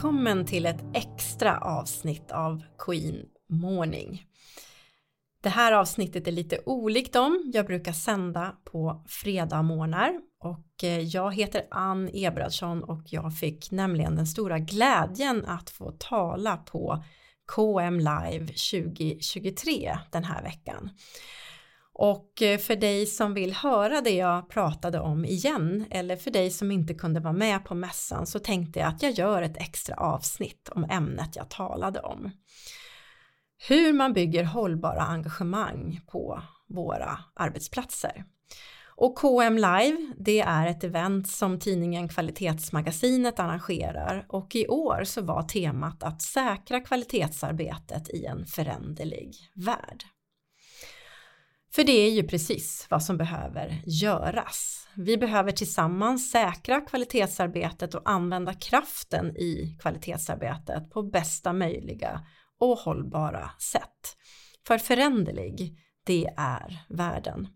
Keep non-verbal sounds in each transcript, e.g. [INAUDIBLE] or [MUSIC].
Välkommen till ett extra avsnitt av Queen Morning. Det här avsnittet är lite olikt dem jag brukar sända på fredagsmorgnar och eh, jag heter Ann Ebradsson och jag fick nämligen den stora glädjen att få tala på KM Live 2023 den här veckan. Och eh, för dig som vill höra det jag pratade om igen eller för dig som inte kunde vara med på mässan så tänkte jag att jag gör ett extra avsnitt om ämnet jag talade om. Hur man bygger hållbara engagemang på våra arbetsplatser. Och KM Live, det är ett event som tidningen Kvalitetsmagasinet arrangerar och i år så var temat att säkra kvalitetsarbetet i en föränderlig värld. För det är ju precis vad som behöver göras. Vi behöver tillsammans säkra kvalitetsarbetet och använda kraften i kvalitetsarbetet på bästa möjliga och hållbara sätt. För föränderlig, det är världen.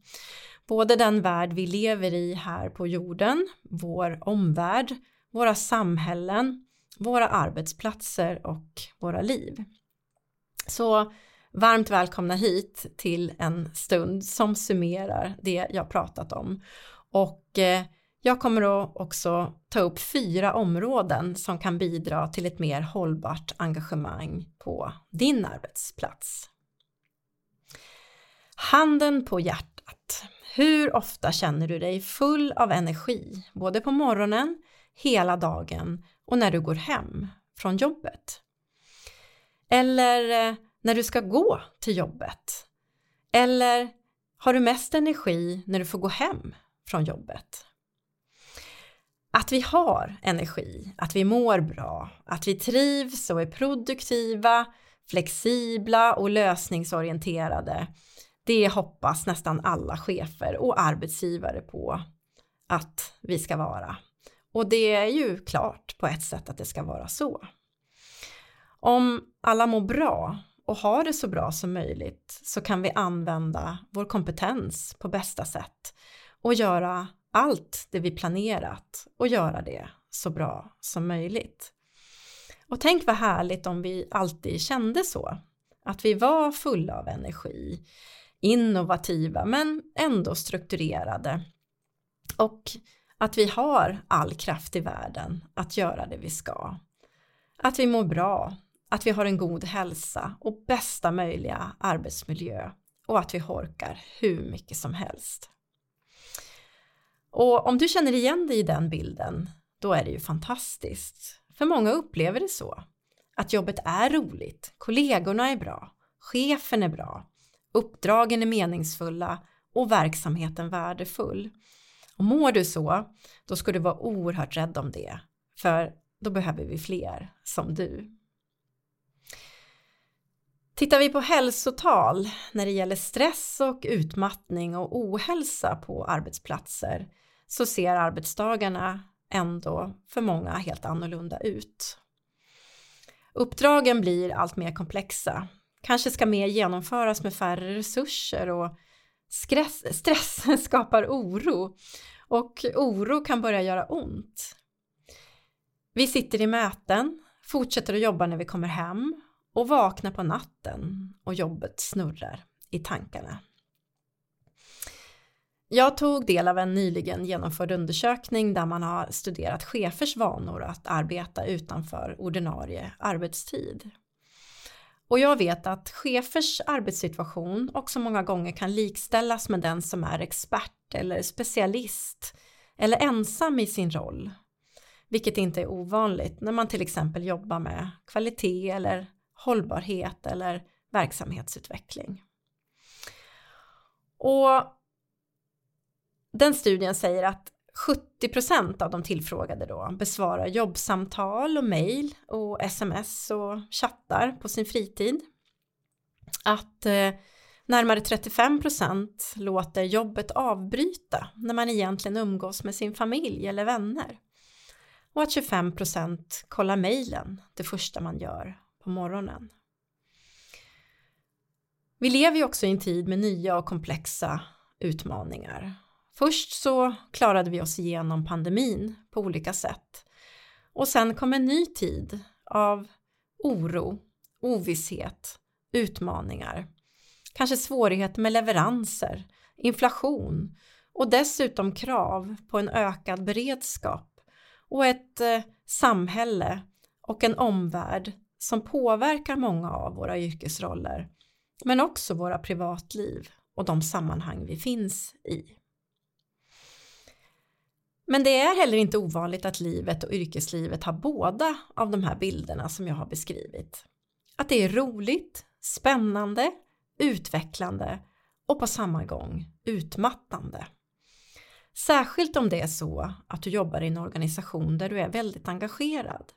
Både den värld vi lever i här på jorden, vår omvärld, våra samhällen, våra arbetsplatser och våra liv. Så varmt välkomna hit till en stund som summerar det jag pratat om. Och eh, jag kommer då också ta upp fyra områden som kan bidra till ett mer hållbart engagemang på din arbetsplats. Handen på hjärtat. Hur ofta känner du dig full av energi, både på morgonen, hela dagen och när du går hem från jobbet? Eller eh, när du ska gå till jobbet? Eller har du mest energi när du får gå hem från jobbet? Att vi har energi, att vi mår bra, att vi trivs och är produktiva, flexibla och lösningsorienterade. Det hoppas nästan alla chefer och arbetsgivare på att vi ska vara. Och det är ju klart på ett sätt att det ska vara så. Om alla mår bra och ha det så bra som möjligt så kan vi använda vår kompetens på bästa sätt och göra allt det vi planerat och göra det så bra som möjligt. Och tänk vad härligt om vi alltid kände så, att vi var fulla av energi, innovativa men ändå strukturerade och att vi har all kraft i världen att göra det vi ska. Att vi mår bra, att vi har en god hälsa och bästa möjliga arbetsmiljö och att vi orkar hur mycket som helst. Och om du känner igen dig i den bilden, då är det ju fantastiskt. För många upplever det så. Att jobbet är roligt, kollegorna är bra, chefen är bra, uppdragen är meningsfulla och verksamheten värdefull. Och mår du så, då ska du vara oerhört rädd om det, för då behöver vi fler som du. Tittar vi på hälsotal när det gäller stress och utmattning och ohälsa på arbetsplatser så ser arbetsdagarna ändå för många helt annorlunda ut. Uppdragen blir allt mer komplexa. Kanske ska mer genomföras med färre resurser och stress, stress [LAUGHS] skapar oro och oro kan börja göra ont. Vi sitter i möten, fortsätter att jobba när vi kommer hem och vaknar på natten och jobbet snurrar i tankarna. Jag tog del av en nyligen genomförd undersökning där man har studerat chefers vanor att arbeta utanför ordinarie arbetstid. Och jag vet att chefers arbetssituation också många gånger kan likställas med den som är expert eller specialist eller ensam i sin roll. Vilket inte är ovanligt när man till exempel jobbar med kvalitet eller hållbarhet eller verksamhetsutveckling. Och den studien säger att 70% av de tillfrågade då besvarar jobbsamtal och mejl och sms och chattar på sin fritid. Att eh, närmare 35% låter jobbet avbryta när man egentligen umgås med sin familj eller vänner. Och att 25% kollar mejlen det första man gör på morgonen. Vi lever ju också i en tid med nya och komplexa utmaningar. Först så klarade vi oss igenom pandemin på olika sätt Och sen kom en ny tid av oro, ovisshet, utmaningar. Kanske svårigheter med leveranser, inflation och dessutom krav på en ökad beredskap och ett eh, samhälle och en omvärld som påverkar många av våra yrkesroller men också våra privatliv och de sammanhang vi finns i. Men det är heller inte ovanligt att livet och yrkeslivet har båda av de här bilderna som jag har beskrivit. Att det är roligt, spännande, utvecklande och på samma gång utmattande. Särskilt om det är så att du jobbar i en organisation där du är väldigt engagerad.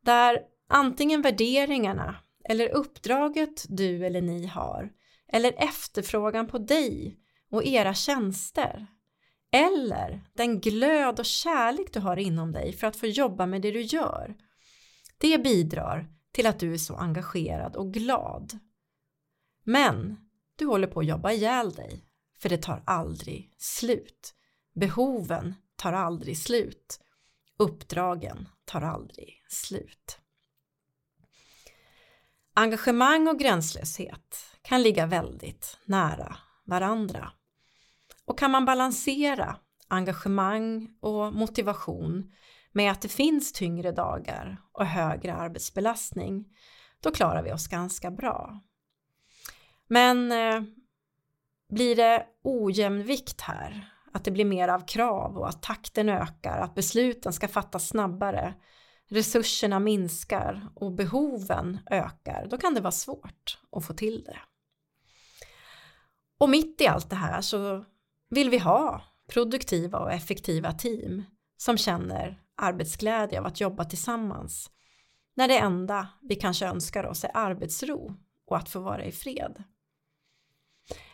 Där antingen värderingarna eller uppdraget du eller ni har eller efterfrågan på dig och era tjänster eller den glöd och kärlek du har inom dig för att få jobba med det du gör. Det bidrar till att du är så engagerad och glad. Men du håller på att jobba ihjäl dig, för det tar aldrig slut. Behoven tar aldrig slut. Uppdragen tar aldrig slut. Engagemang och gränslöshet kan ligga väldigt nära varandra. Och kan man balansera engagemang och motivation med att det finns tyngre dagar och högre arbetsbelastning, då klarar vi oss ganska bra. Men eh, blir det ojämvikt här, att det blir mer av krav och att takten ökar, att besluten ska fattas snabbare, resurserna minskar och behoven ökar, då kan det vara svårt att få till det. Och mitt i allt det här så vill vi ha produktiva och effektiva team som känner arbetsglädje av att jobba tillsammans när det enda vi kanske önskar oss är arbetsro och att få vara i fred.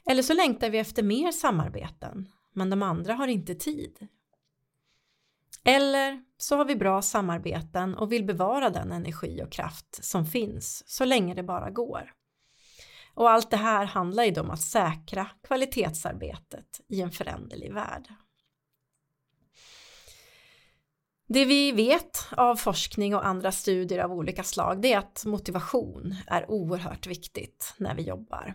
Eller så längtar vi efter mer samarbeten men de andra har inte tid. Eller så har vi bra samarbeten och vill bevara den energi och kraft som finns så länge det bara går. Och allt det här handlar ju om att säkra kvalitetsarbetet i en föränderlig värld. Det vi vet av forskning och andra studier av olika slag det är att motivation är oerhört viktigt när vi jobbar.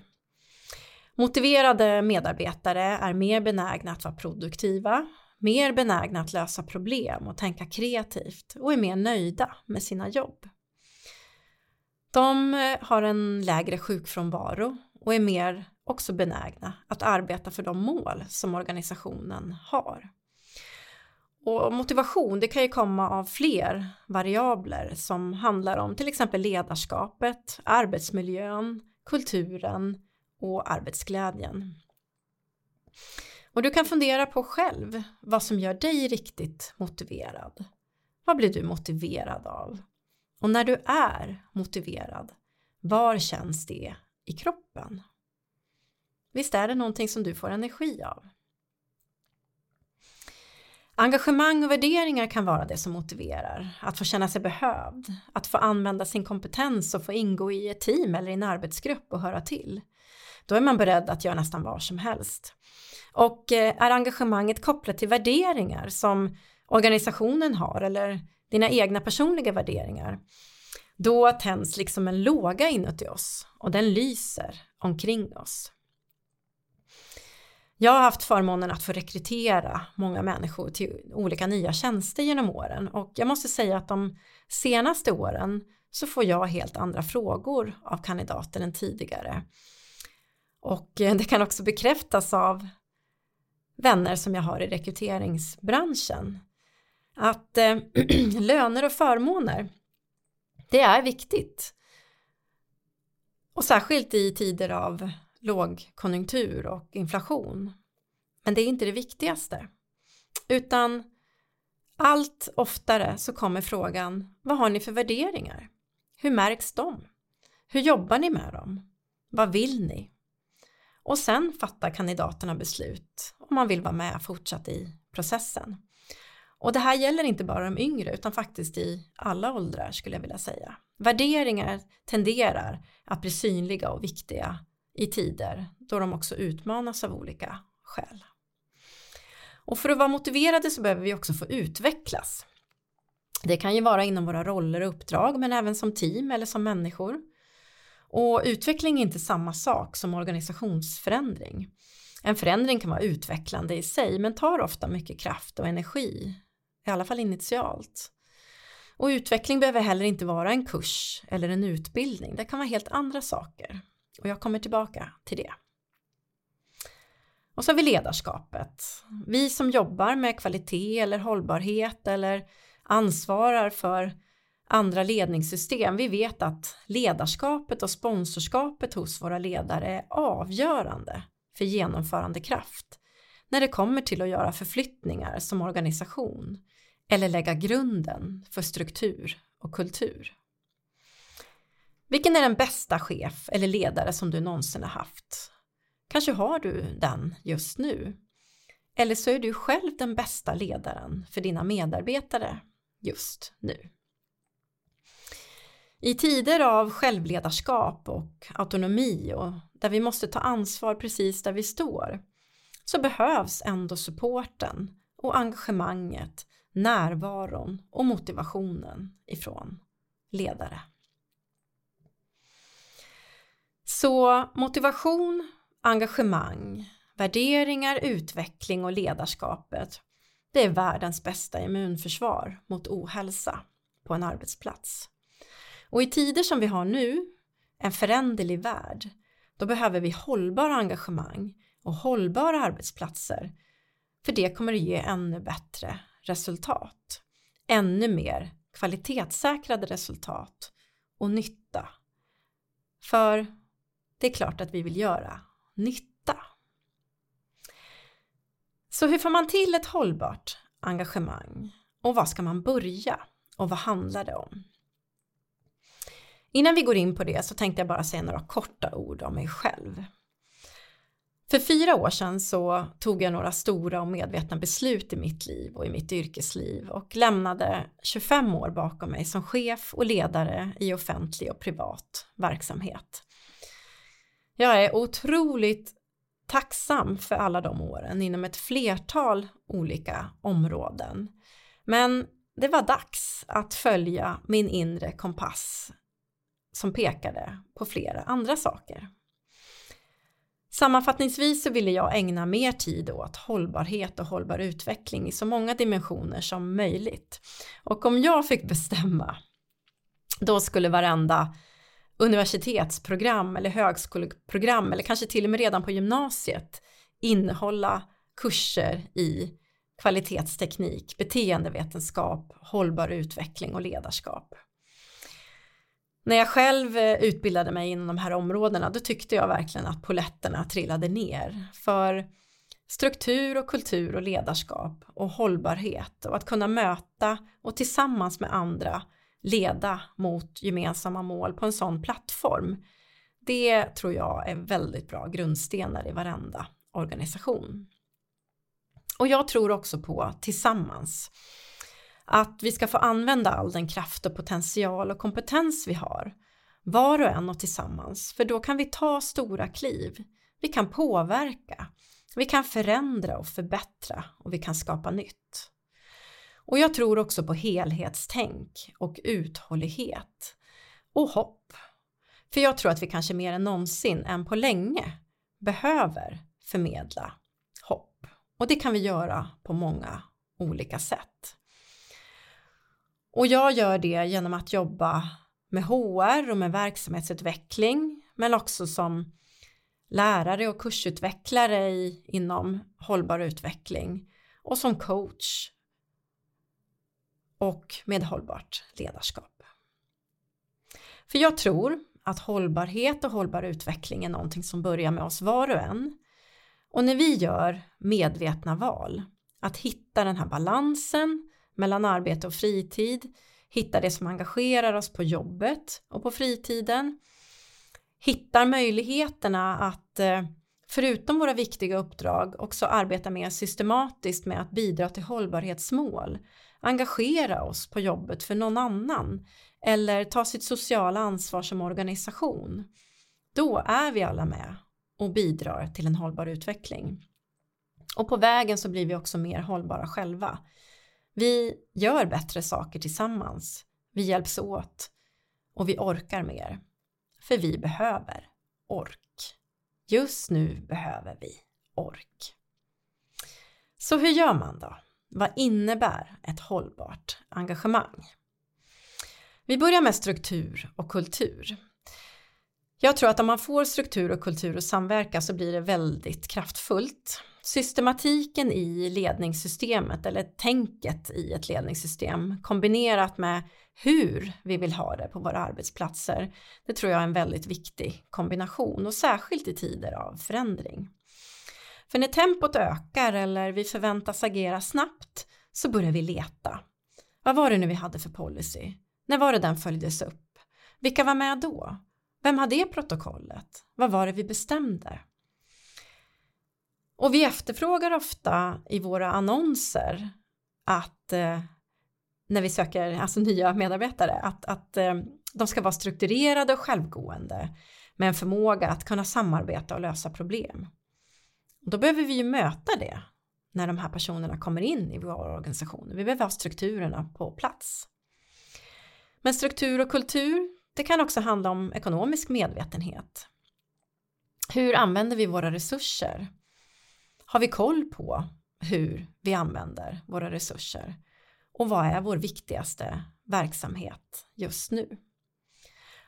Motiverade medarbetare är mer benägna att vara produktiva, mer benägna att lösa problem och tänka kreativt och är mer nöjda med sina jobb. De eh, har en lägre sjukfrånvaro och är mer också benägna att arbeta för de mål som organisationen har. Och motivation det kan ju komma av fler variabler som handlar om till exempel ledarskapet, arbetsmiljön, kulturen och arbetsglädjen. Och du kan fundera på själv vad som gör dig riktigt motiverad. Vad blir du motiverad av? Och när du är motiverad, var känns det i kroppen? Visst är det någonting som du får energi av? Engagemang och värderingar kan vara det som motiverar. Att få känna sig behövd, att få använda sin kompetens och få ingå i ett team eller i en arbetsgrupp och höra till. Då är man beredd att göra nästan vad som helst. Och eh, är engagemanget kopplat till värderingar som organisationen har eller dina egna personliga värderingar, då tänds liksom en låga inuti oss och den lyser omkring oss. Jag har haft förmånen att få rekrytera många människor till olika nya tjänster genom åren och jag måste säga att de senaste åren så får jag helt andra frågor av kandidater än tidigare. Och eh, det kan också bekräftas av vänner som jag har i rekryteringsbranschen att eh, [CLEARS THROAT] löner och förmåner det är viktigt. Och särskilt i tider av lågkonjunktur och inflation. Men det är inte det viktigaste. Utan allt oftare så kommer frågan vad har ni för värderingar? Hur märks de? Hur jobbar ni med dem? Vad vill ni? Och sen fattar kandidaterna beslut om man vill vara med fortsatt i processen. Och det här gäller inte bara de yngre utan faktiskt i alla åldrar skulle jag vilja säga. Värderingar tenderar att bli synliga och viktiga i tider då de också utmanas av olika skäl. Och för att vara motiverade så behöver vi också få utvecklas. Det kan ju vara inom våra roller och uppdrag men även som team eller som människor. Och utveckling är inte samma sak som organisationsförändring. En förändring kan vara utvecklande i sig men tar ofta mycket kraft och energi, i alla fall initialt. Och utveckling behöver heller inte vara en kurs eller en utbildning, det kan vara helt andra saker. Och jag kommer tillbaka till det. Och så har vi ledarskapet. Vi som jobbar med kvalitet eller hållbarhet eller ansvarar för andra ledningssystem, vi vet att ledarskapet och sponsorskapet hos våra ledare är avgörande för genomförandekraft när det kommer till att göra förflyttningar som organisation eller lägga grunden för struktur och kultur. Vilken är den bästa chef eller ledare som du någonsin har haft? Kanske har du den just nu? Eller så är du själv den bästa ledaren för dina medarbetare just nu. I tider av självledarskap och autonomi och där vi måste ta ansvar precis där vi står så behövs ändå supporten och engagemanget, närvaron och motivationen ifrån ledare. Så motivation, engagemang, värderingar, utveckling och ledarskapet det är världens bästa immunförsvar mot ohälsa på en arbetsplats. Och i tider som vi har nu, en föränderlig värld, då behöver vi hållbara engagemang och hållbara arbetsplatser. För det kommer att ge ännu bättre resultat. Ännu mer kvalitetssäkrade resultat och nytta. För det är klart att vi vill göra nytta. Så hur får man till ett hållbart engagemang? Och var ska man börja? Och vad handlar det om? Innan vi går in på det så tänkte jag bara säga några korta ord om mig själv. För fyra år sedan så tog jag några stora och medvetna beslut i mitt liv och i mitt yrkesliv och lämnade 25 år bakom mig som chef och ledare i offentlig och privat verksamhet. Jag är otroligt tacksam för alla de åren inom ett flertal olika områden. Men det var dags att följa min inre kompass som pekade på flera andra saker. Sammanfattningsvis så ville jag ägna mer tid åt hållbarhet och hållbar utveckling i så många dimensioner som möjligt. Och om jag fick bestämma, då skulle varenda universitetsprogram eller högskoleprogram eller kanske till och med redan på gymnasiet innehålla kurser i kvalitetsteknik, beteendevetenskap, hållbar utveckling och ledarskap. När jag själv eh, utbildade mig inom de här områdena då tyckte jag verkligen att poletterna trillade ner. För struktur och kultur och ledarskap och hållbarhet och att kunna möta och tillsammans med andra leda mot gemensamma mål på en sån plattform. Det tror jag är väldigt bra grundstenar i varenda organisation. Och jag tror också på tillsammans. Att vi ska få använda all den kraft och potential och kompetens vi har. Var och en och tillsammans. För då kan vi ta stora kliv. Vi kan påverka. Vi kan förändra och förbättra och vi kan skapa nytt. Och jag tror också på helhetstänk och uthållighet. Och hopp. För jag tror att vi kanske mer än någonsin än på länge behöver förmedla hopp. Och det kan vi göra på många olika sätt. Och jag gör det genom att jobba med HR och med verksamhetsutveckling men också som lärare och kursutvecklare i, inom hållbar utveckling och som coach och med hållbart ledarskap. För jag tror att hållbarhet och hållbar utveckling är någonting som börjar med oss var och en. Och när vi gör medvetna val, att hitta den här balansen mellan arbete och fritid, hitta det som engagerar oss på jobbet och på fritiden, hittar möjligheterna att eh, förutom våra viktiga uppdrag också arbeta mer systematiskt med att bidra till hållbarhetsmål, engagera oss på jobbet för någon annan eller ta sitt sociala ansvar som organisation. Då är vi alla med och bidrar till en hållbar utveckling. Och på vägen så blir vi också mer hållbara själva vi gör bättre saker tillsammans. Vi hjälps åt och vi orkar mer. För vi behöver ork. Just nu behöver vi ork. Så hur gör man då? Vad innebär ett hållbart engagemang? Vi börjar med struktur och kultur. Jag tror att om man får struktur och kultur att samverka så blir det väldigt kraftfullt. Systematiken i ledningssystemet eller tänket i ett ledningssystem kombinerat med hur vi vill ha det på våra arbetsplatser. Det tror jag är en väldigt viktig kombination och särskilt i tider av förändring. För när tempot ökar eller vi förväntas agera snabbt så börjar vi leta. Vad var det nu vi hade för policy? När var det den följdes upp? Vilka var med då? Vem hade det protokollet? Vad var det vi bestämde? Och vi efterfrågar ofta i våra annonser att eh, när vi söker alltså nya medarbetare att, att eh, de ska vara strukturerade och självgående med en förmåga att kunna samarbeta och lösa problem. Då behöver vi ju möta det när de här personerna kommer in i vår organisation. Vi behöver ha strukturerna på plats. Men struktur och kultur, det kan också handla om ekonomisk medvetenhet. Hur använder vi våra resurser? Har vi koll på hur vi använder våra resurser? Och vad är vår viktigaste verksamhet just nu?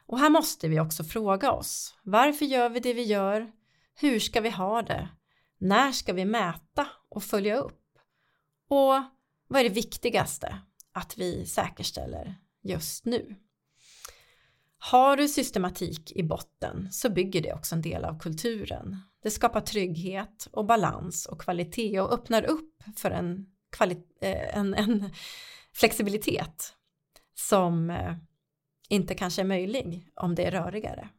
Och här måste vi också fråga oss, varför gör vi det vi gör? Hur ska vi ha det? När ska vi mäta och följa upp? Och vad är det viktigaste att vi säkerställer just nu? Har du systematik i botten så bygger det också en del av kulturen. Det skapar trygghet och balans och kvalitet och öppnar upp för en, eh, en, en flexibilitet som eh, inte kanske är möjlig om det är rörigare.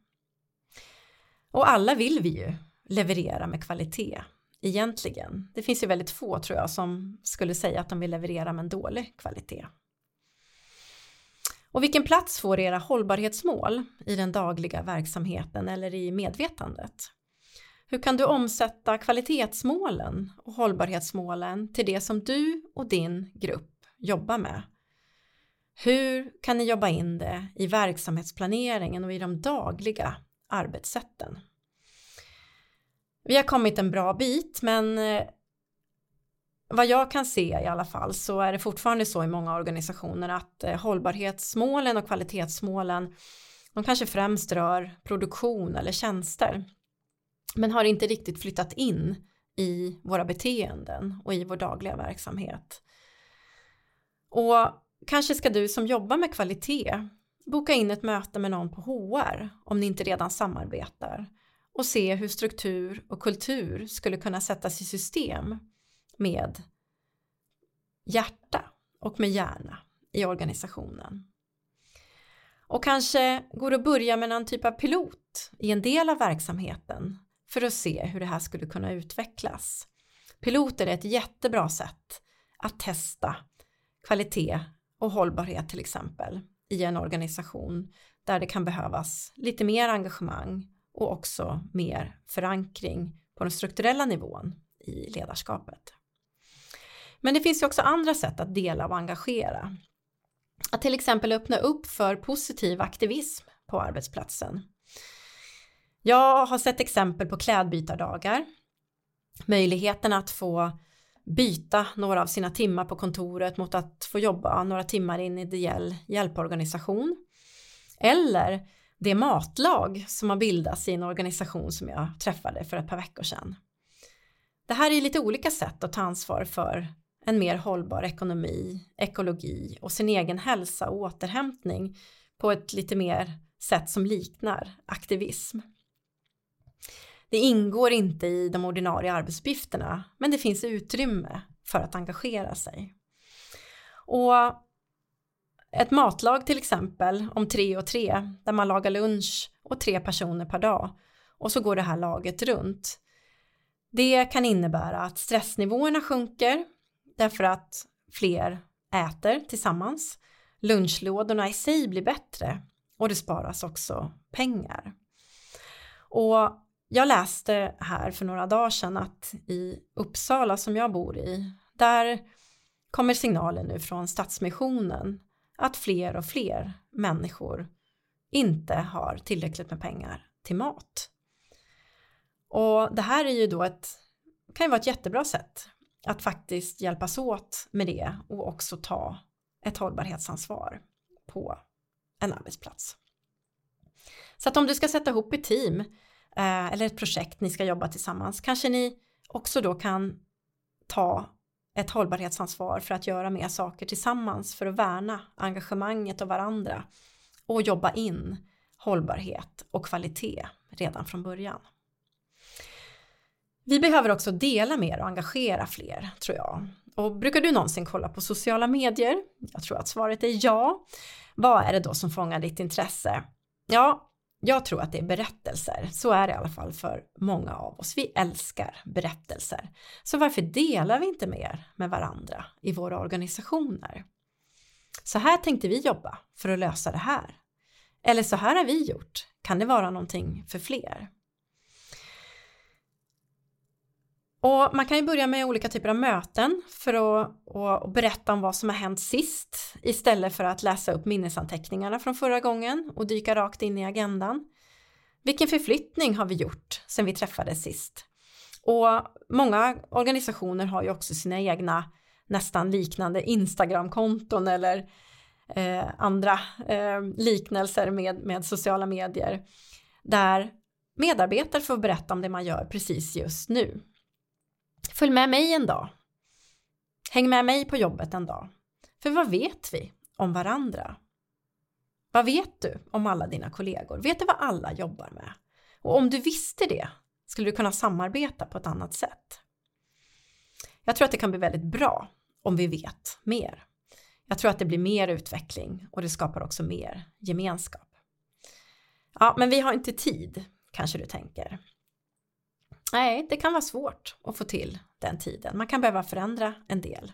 Och alla vill vi ju leverera med kvalitet egentligen. Det finns ju väldigt få tror jag som skulle säga att de vill leverera med en dålig kvalitet. Och vilken plats får era hållbarhetsmål i den dagliga verksamheten eller i medvetandet? Hur kan du omsätta kvalitetsmålen och hållbarhetsmålen till det som du och din grupp jobbar med? Hur kan ni jobba in det i verksamhetsplaneringen och i de dagliga arbetssätten? Vi har kommit en bra bit men eh, vad jag kan se i alla fall så är det fortfarande så i många organisationer att eh, hållbarhetsmålen och kvalitetsmålen de kanske främst rör produktion eller tjänster men har inte riktigt flyttat in i våra beteenden och i vår dagliga verksamhet. Och kanske ska du som jobbar med kvalitet boka in ett möte med någon på HR om ni inte redan samarbetar och se hur struktur och kultur skulle kunna sättas i system med hjärta och med hjärna i organisationen. Och kanske går det att börja med någon typ av pilot i en del av verksamheten för att se hur det här skulle kunna utvecklas. Piloter är ett jättebra sätt att testa kvalitet och hållbarhet till exempel i en organisation där det kan behövas lite mer engagemang och också mer förankring på den strukturella nivån i ledarskapet. Men det finns ju också andra sätt att dela och engagera. Att till exempel öppna upp för positiv aktivism på arbetsplatsen. Jag har sett exempel på klädbytardagar. Möjligheten att få byta några av sina timmar på kontoret mot att få jobba några timmar i en ideell hjälporganisation. Eller det matlag som har bildats i en organisation som jag träffade för ett par veckor sedan. Det här är lite olika sätt att ta ansvar för en mer hållbar ekonomi, ekologi och sin egen hälsa och återhämtning på ett lite mer sätt som liknar aktivism. Det ingår inte i de ordinarie arbetsuppgifterna men det finns utrymme för att engagera sig. Och ett matlag till exempel om tre och tre där man lagar lunch och tre personer per dag och så går det här laget runt. Det kan innebära att stressnivåerna sjunker därför att fler äter tillsammans. Lunchlådorna i sig blir bättre och det sparas också pengar. Och jag läste här för några dagar sedan att i Uppsala som jag bor i, där kommer signaler nu från Stadsmissionen att fler och fler människor inte har tillräckligt med pengar till mat. Och det här är ju då ett, kan ju vara ett jättebra sätt att faktiskt hjälpas åt med det och också ta ett hållbarhetsansvar på en arbetsplats. Så att om du ska sätta ihop ett team eh, eller ett projekt ni ska jobba tillsammans kanske ni också då kan ta ett hållbarhetsansvar för att göra mer saker tillsammans för att värna engagemanget och varandra och jobba in hållbarhet och kvalitet redan från början. Vi behöver också dela mer och engagera fler, tror jag. Och brukar du någonsin kolla på sociala medier? Jag tror att svaret är ja. Vad är det då som fångar ditt intresse? Ja, jag tror att det är berättelser. Så är det i alla fall för många av oss. Vi älskar berättelser. Så varför delar vi inte mer med varandra i våra organisationer? Så här tänkte vi jobba för att lösa det här. Eller så här har vi gjort. Kan det vara någonting för fler? Och man kan ju börja med olika typer av möten för att och, och berätta om vad som har hänt sist istället för att läsa upp minnesanteckningarna från förra gången och dyka rakt in i agendan. Vilken förflyttning har vi gjort sedan vi träffades sist? Och många organisationer har ju också sina egna nästan liknande Instagramkonton eller eh, andra eh, liknelser med, med sociala medier där medarbetare får berätta om det man gör precis just nu. Följ med mig en dag. Häng med mig på jobbet en dag. För vad vet vi om varandra? Vad vet du om alla dina kollegor? Vet du vad alla jobbar med? Och om du visste det skulle du kunna samarbeta på ett annat sätt. Jag tror att det kan bli väldigt bra om vi vet mer. Jag tror att det blir mer utveckling och det skapar också mer gemenskap. Ja, men vi har inte tid, kanske du tänker. Nej, det kan vara svårt att få till den tiden. Man kan behöva förändra en del.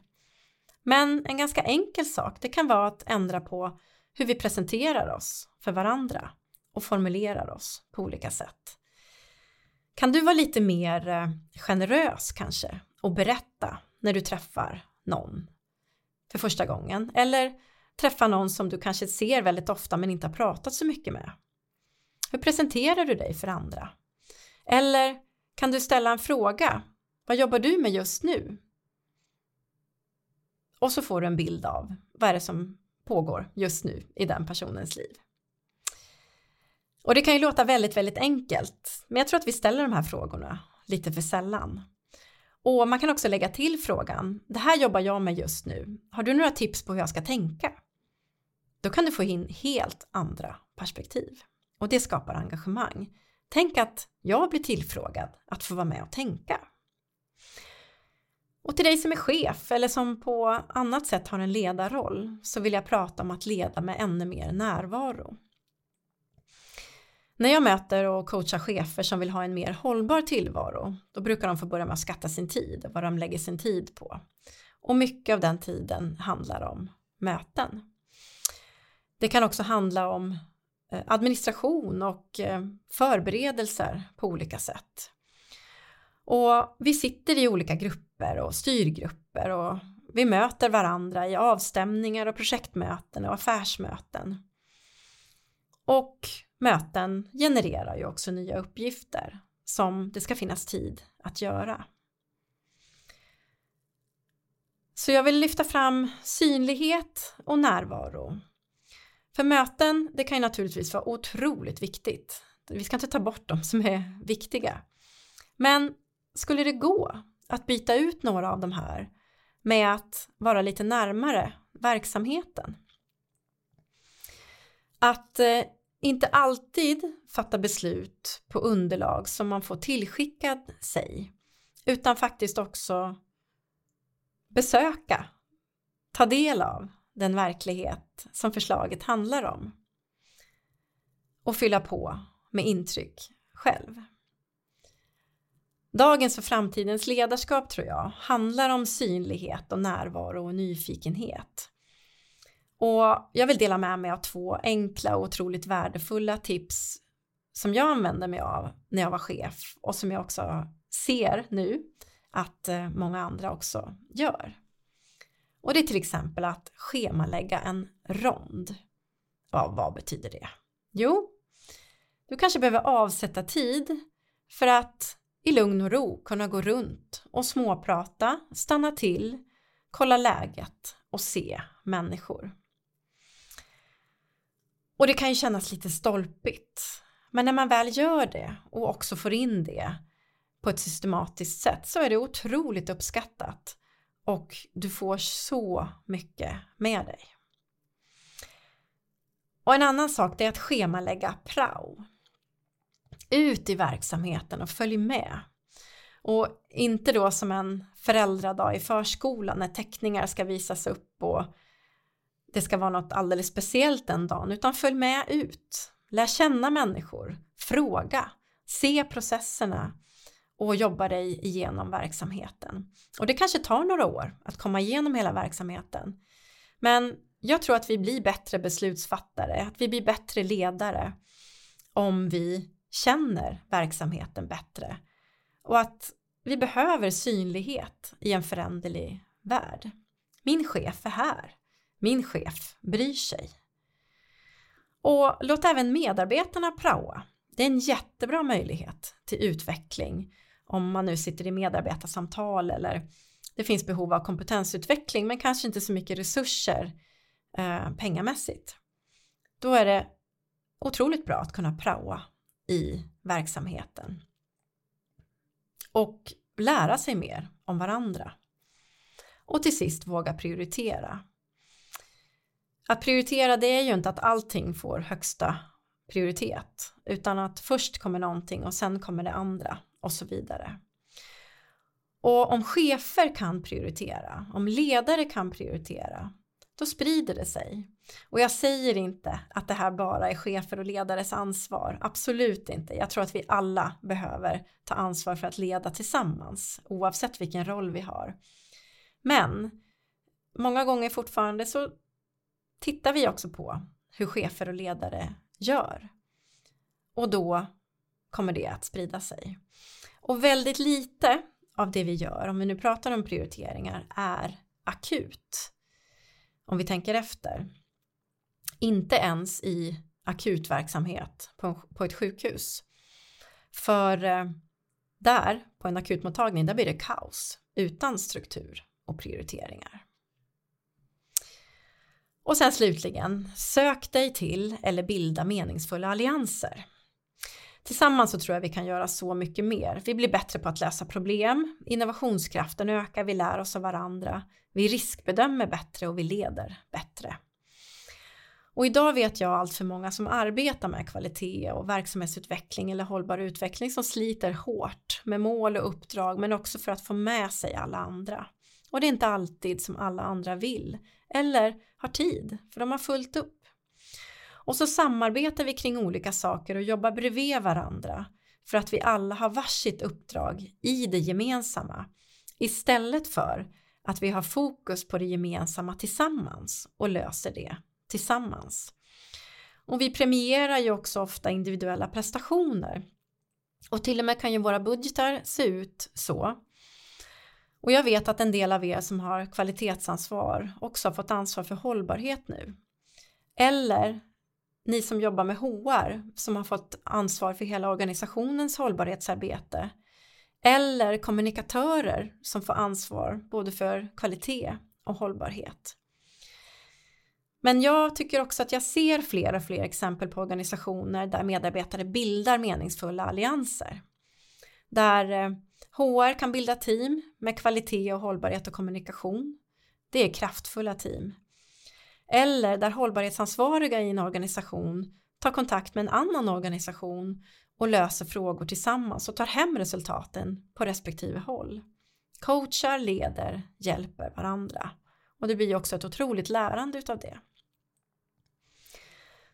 Men en ganska enkel sak, det kan vara att ändra på hur vi presenterar oss för varandra och formulerar oss på olika sätt. Kan du vara lite mer eh, generös kanske och berätta när du träffar någon för första gången eller träffa någon som du kanske ser väldigt ofta men inte har pratat så mycket med. Hur presenterar du dig för andra? Eller kan du ställa en fråga? Vad jobbar du med just nu? Och så får du en bild av vad är det som pågår just nu i den personens liv. Och det kan ju låta väldigt, väldigt enkelt, men jag tror att vi ställer de här frågorna lite för sällan. Och man kan också lägga till frågan, det här jobbar jag med just nu, har du några tips på hur jag ska tänka? Då kan du få in helt andra perspektiv och det skapar engagemang. Tänk att jag blir tillfrågad att få vara med och tänka. Och till dig som är chef eller som på annat sätt har en ledarroll så vill jag prata om att leda med ännu mer närvaro. När jag möter och coachar chefer som vill ha en mer hållbar tillvaro då brukar de få börja med att skatta sin tid och vad de lägger sin tid på. Och mycket av den tiden handlar om möten. Det kan också handla om Eh, administration och eh, förberedelser på olika sätt. Och vi sitter i olika grupper och styrgrupper och vi möter varandra i avstämningar och projektmöten och affärsmöten. Och möten genererar ju också nya uppgifter som det ska finnas tid att göra. Så jag vill lyfta fram synlighet och närvaro för möten, det kan ju naturligtvis vara otroligt viktigt. Vi ska inte ta bort dem som är viktiga. Men skulle det gå att byta ut några av de här med att vara lite närmare verksamheten? Att eh, inte alltid fatta beslut på underlag som man får tillskickad sig utan faktiskt också besöka, ta del av den verklighet som förslaget handlar om och fylla på med intryck själv. Dagens och framtidens ledarskap tror jag handlar om synlighet och närvaro och nyfikenhet. Och jag vill dela med mig av två enkla och otroligt värdefulla tips som jag använde mig av när jag var chef och som jag också ser nu att eh, många andra också gör. Och det är till exempel att schemalägga en rond. Ja, vad betyder det? Jo, du kanske behöver avsätta tid för att i lugn och ro kunna gå runt och småprata, stanna till, kolla läget och se människor. Och det kan ju kännas lite stolpigt. Men när man väl gör det och också får in det på ett systematiskt sätt så är det otroligt uppskattat och du får så mycket med dig. Och en annan sak är att schemalägga prao. Ut i verksamheten och följ med. Och inte då som en föräldradag i förskolan när teckningar ska visas upp och det ska vara något alldeles speciellt den dagen utan följ med ut. Lär känna människor, fråga, se processerna och jobba dig igenom verksamheten. Och det kanske tar några år att komma igenom hela verksamheten. Men jag tror att vi blir bättre beslutsfattare, att vi blir bättre ledare om vi känner verksamheten bättre och att vi behöver synlighet i en föränderlig värld. Min chef är här. Min chef bryr sig. Och låt även medarbetarna praoa. Det är en jättebra möjlighet till utveckling om man nu sitter i medarbetarsamtal eller det finns behov av kompetensutveckling men kanske inte så mycket resurser eh, pengamässigt. Då är det otroligt bra att kunna praoa i verksamheten och lära sig mer om varandra. Och till sist våga prioritera. Att prioritera det är ju inte att allting får högsta prioritet utan att först kommer någonting och sen kommer det andra och så vidare. Och om chefer kan prioritera, om ledare kan prioritera, då sprider det sig. Och jag säger inte att det här bara är chefer och ledares ansvar, absolut inte. Jag tror att vi alla behöver ta ansvar för att leda tillsammans, oavsett vilken roll vi har. Men många gånger fortfarande så tittar vi också på hur chefer och ledare gör. Och då kommer det att sprida sig. Och väldigt lite av det vi gör, om vi nu pratar om prioriteringar, är akut. Om vi tänker efter. Inte ens i akutverksamhet på, på ett sjukhus. För eh, där, på en akutmottagning, där blir det kaos utan struktur och prioriteringar. Och sen slutligen, sök dig till eller bilda meningsfulla allianser. Tillsammans så tror jag vi kan göra så mycket mer. Vi blir bättre på att lösa problem, innovationskraften ökar, vi lär oss av varandra, vi riskbedömer bättre och vi leder bättre. Och idag vet jag allt för många som arbetar med kvalitet och verksamhetsutveckling eller hållbar utveckling som sliter hårt med mål och uppdrag men också för att få med sig alla andra. Och det är inte alltid som alla andra vill eller har tid för de har fullt upp. Och så samarbetar vi kring olika saker och jobbar bredvid varandra för att vi alla har varsitt uppdrag i det gemensamma istället för att vi har fokus på det gemensamma tillsammans och löser det tillsammans. Och vi premierar ju också ofta individuella prestationer och till och med kan ju våra budgetar se ut så. Och jag vet att en del av er som har kvalitetsansvar också har fått ansvar för hållbarhet nu. Eller ni som jobbar med HR som har fått ansvar för hela organisationens hållbarhetsarbete eller kommunikatörer som får ansvar både för kvalitet och hållbarhet. Men jag tycker också att jag ser fler och fler exempel på organisationer där medarbetare bildar meningsfulla allianser. Där eh, HR kan bilda team med kvalitet och hållbarhet och kommunikation. Det är kraftfulla team. Eller där hållbarhetsansvariga i en organisation tar kontakt med en annan organisation och löser frågor tillsammans och tar hem resultaten på respektive håll. Coachar, leder, hjälper varandra. Och det blir också ett otroligt lärande utav det.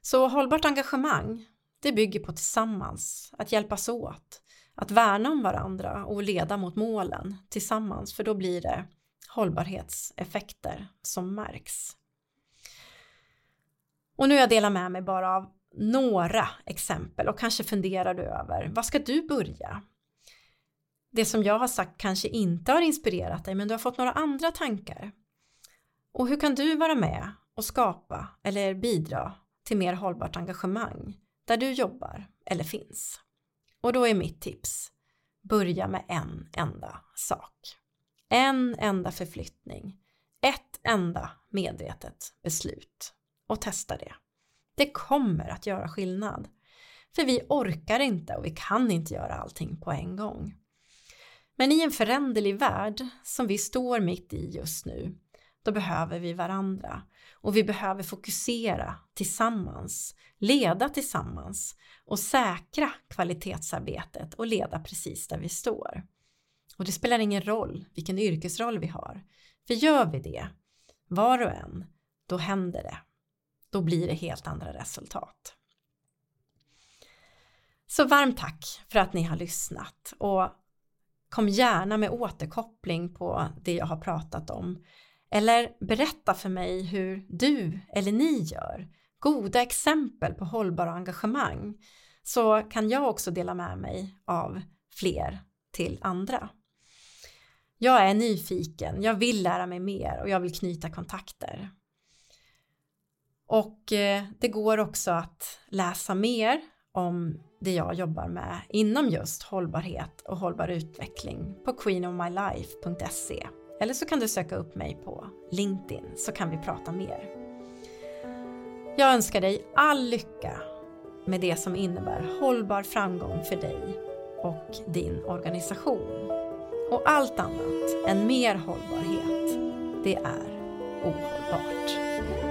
Så hållbart engagemang, det bygger på tillsammans, att hjälpas åt, att värna om varandra och leda mot målen tillsammans, för då blir det hållbarhetseffekter som märks. Och nu har jag delat med mig bara av några exempel och kanske funderar du över vad ska du börja? Det som jag har sagt kanske inte har inspirerat dig men du har fått några andra tankar. Och hur kan du vara med och skapa eller bidra till mer hållbart engagemang där du jobbar eller finns? Och då är mitt tips, börja med en enda sak. En enda förflyttning, ett enda medvetet beslut och testa det. Det kommer att göra skillnad. För vi orkar inte och vi kan inte göra allting på en gång. Men i en föränderlig värld som vi står mitt i just nu, då behöver vi varandra och vi behöver fokusera tillsammans, leda tillsammans och säkra kvalitetsarbetet och leda precis där vi står. Och det spelar ingen roll vilken yrkesroll vi har, för gör vi det, var och en, då händer det. Då blir det helt andra resultat. Så varmt tack för att ni har lyssnat och kom gärna med återkoppling på det jag har pratat om. Eller berätta för mig hur du eller ni gör. Goda exempel på hållbara engagemang. Så kan jag också dela med mig av fler till andra. Jag är nyfiken, jag vill lära mig mer och jag vill knyta kontakter. Och eh, det går också att läsa mer om det jag jobbar med inom just hållbarhet och hållbar utveckling på queenofmylife.se eller så kan du söka upp mig på LinkedIn så kan vi prata mer. Jag önskar dig all lycka med det som innebär hållbar framgång för dig och din organisation. Och allt annat än mer hållbarhet, det är ohållbart.